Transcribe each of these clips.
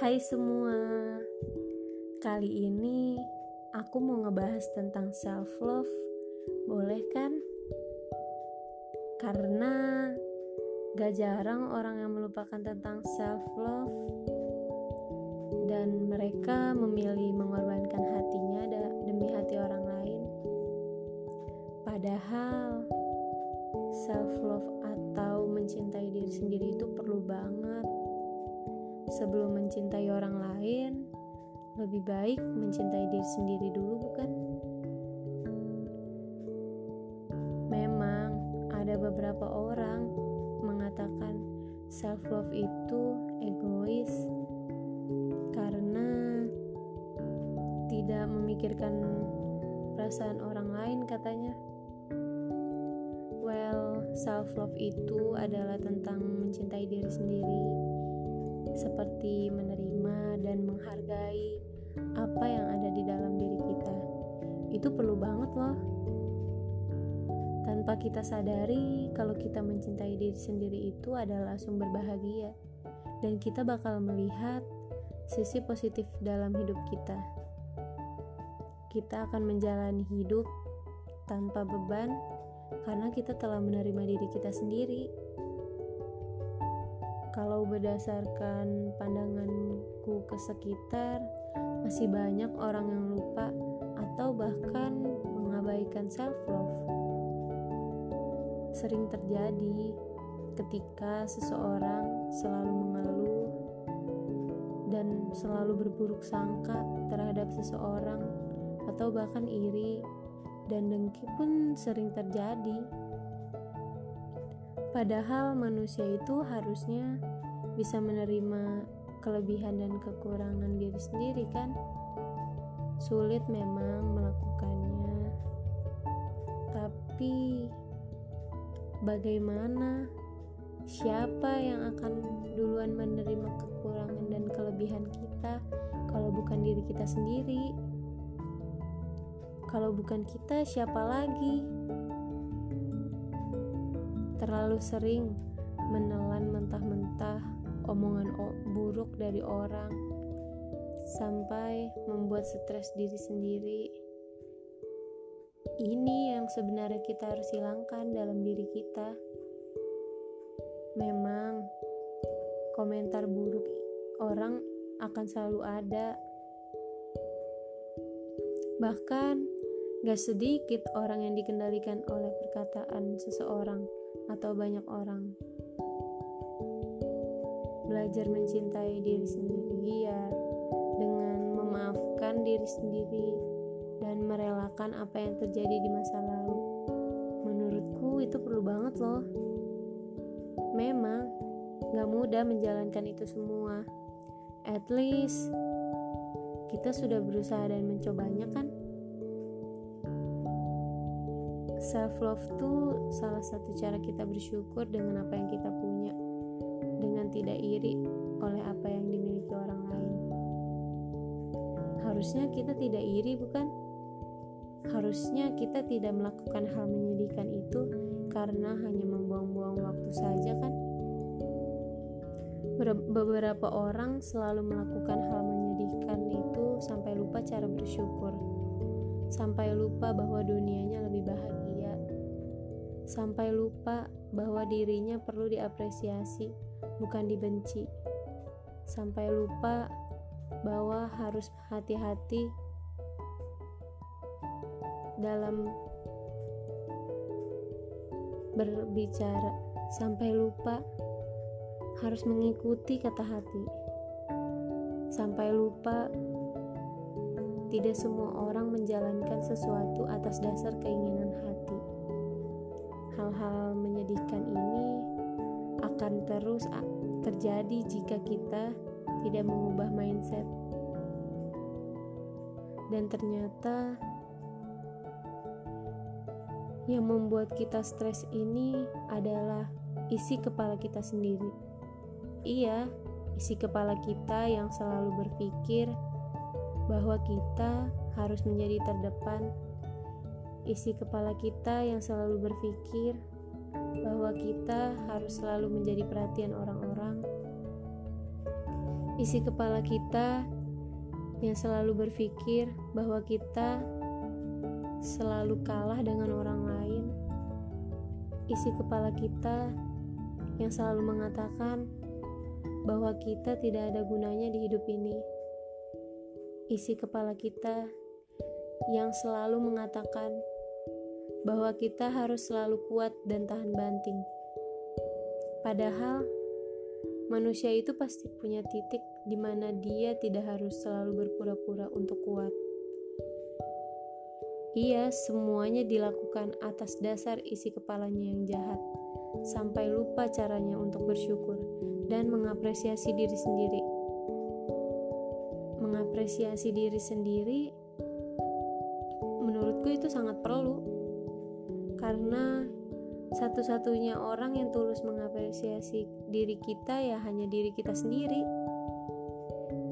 Hai semua, kali ini aku mau ngebahas tentang self love, boleh kan? Karena gak jarang orang yang melupakan tentang self love dan mereka memilih mengorbankan hatinya demi hati orang lain. Padahal self love atau mencintai diri sendiri itu perlu banget sebelum mencintai orang lain, lebih baik mencintai diri sendiri dulu, bukan? Memang ada beberapa orang mengatakan self love itu egois karena tidak memikirkan perasaan orang lain katanya. Well, self love itu adalah tentang mencintai diri sendiri seperti menerima dan menghargai apa yang ada di dalam diri kita. Itu perlu banget loh. Tanpa kita sadari kalau kita mencintai diri sendiri itu adalah sumber bahagia dan kita bakal melihat sisi positif dalam hidup kita. Kita akan menjalani hidup tanpa beban karena kita telah menerima diri kita sendiri kalau berdasarkan pandanganku ke sekitar, masih banyak orang yang lupa atau bahkan mengabaikan self love. Sering terjadi ketika seseorang selalu mengeluh dan selalu berburuk sangka terhadap seseorang atau bahkan iri dan dengki pun sering terjadi Padahal manusia itu harusnya bisa menerima kelebihan dan kekurangan diri sendiri kan? Sulit memang melakukannya. Tapi bagaimana siapa yang akan duluan menerima kekurangan dan kelebihan kita kalau bukan diri kita sendiri? Kalau bukan kita, siapa lagi? terlalu sering menelan mentah-mentah omongan buruk dari orang sampai membuat stres diri sendiri. Ini yang sebenarnya kita harus hilangkan dalam diri kita. Memang komentar buruk orang akan selalu ada. Bahkan gak sedikit orang yang dikendalikan oleh perkataan seseorang atau banyak orang. Belajar mencintai diri sendiri ya dengan memaafkan diri sendiri dan merelakan apa yang terjadi di masa lalu. Menurutku itu perlu banget loh. Memang gak mudah menjalankan itu semua. At least kita sudah berusaha dan mencobanya kan? self love tuh salah satu cara kita bersyukur dengan apa yang kita punya tidak iri oleh apa yang dimiliki orang lain. Harusnya kita tidak iri bukan? Harusnya kita tidak melakukan hal menyedihkan itu karena hanya membuang-buang waktu saja kan? Beberapa orang selalu melakukan hal menyedihkan itu sampai lupa cara bersyukur. Sampai lupa bahwa dunianya lebih bahagia. Sampai lupa bahwa dirinya perlu diapresiasi, bukan dibenci. Sampai lupa bahwa harus hati-hati dalam berbicara, sampai lupa harus mengikuti kata hati, sampai lupa tidak semua orang menjalankan sesuatu atas dasar keinginan hati. Hal-hal menyedihkan ini akan terus terjadi jika kita tidak mengubah mindset. Dan ternyata yang membuat kita stres ini adalah isi kepala kita sendiri. Iya, isi kepala kita yang selalu berpikir bahwa kita harus menjadi terdepan isi kepala kita yang selalu berpikir bahwa kita harus selalu menjadi perhatian orang-orang. isi kepala kita yang selalu berpikir bahwa kita selalu kalah dengan orang lain, isi kepala kita yang selalu mengatakan bahwa kita tidak ada gunanya di hidup ini, isi kepala kita yang selalu mengatakan bahwa kita harus selalu kuat dan tahan banting. Padahal, manusia itu pasti punya titik di mana dia tidak harus selalu berpura-pura untuk kuat. Ia semuanya dilakukan atas dasar isi kepalanya yang jahat, sampai lupa caranya untuk bersyukur dan mengapresiasi diri sendiri. Mengapresiasi diri sendiri, menurutku itu sangat perlu, karena satu-satunya orang yang tulus mengapresiasi diri kita ya hanya diri kita sendiri.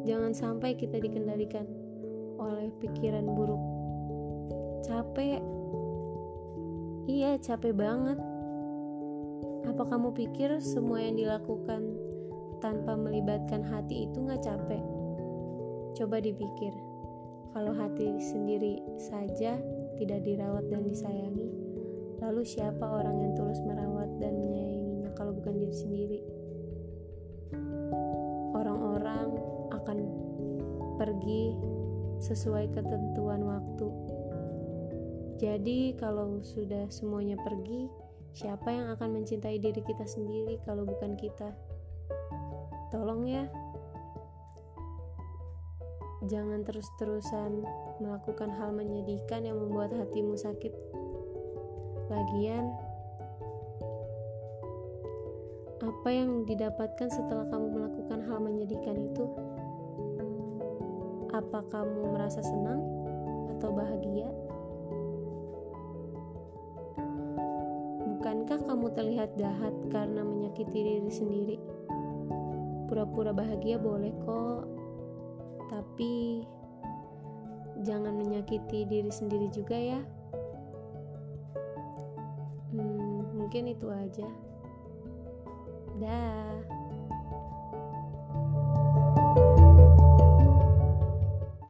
Jangan sampai kita dikendalikan oleh pikiran buruk. Capek. Iya, capek banget. Apa kamu pikir semua yang dilakukan tanpa melibatkan hati itu gak capek? Coba dipikir, kalau hati sendiri saja tidak dirawat dan disayangi, Lalu siapa orang yang tulus merawat dan menyayanginya kalau bukan diri sendiri? Orang-orang akan pergi sesuai ketentuan waktu. Jadi kalau sudah semuanya pergi, siapa yang akan mencintai diri kita sendiri kalau bukan kita? Tolong ya. Jangan terus-terusan melakukan hal menyedihkan yang membuat hatimu sakit Lagian, apa yang didapatkan setelah kamu melakukan hal menyedihkan itu? Apa kamu merasa senang atau bahagia? Bukankah kamu terlihat jahat karena menyakiti diri sendiri? Pura-pura bahagia boleh kok, tapi jangan menyakiti diri sendiri juga ya. Mungkin itu aja. Dah.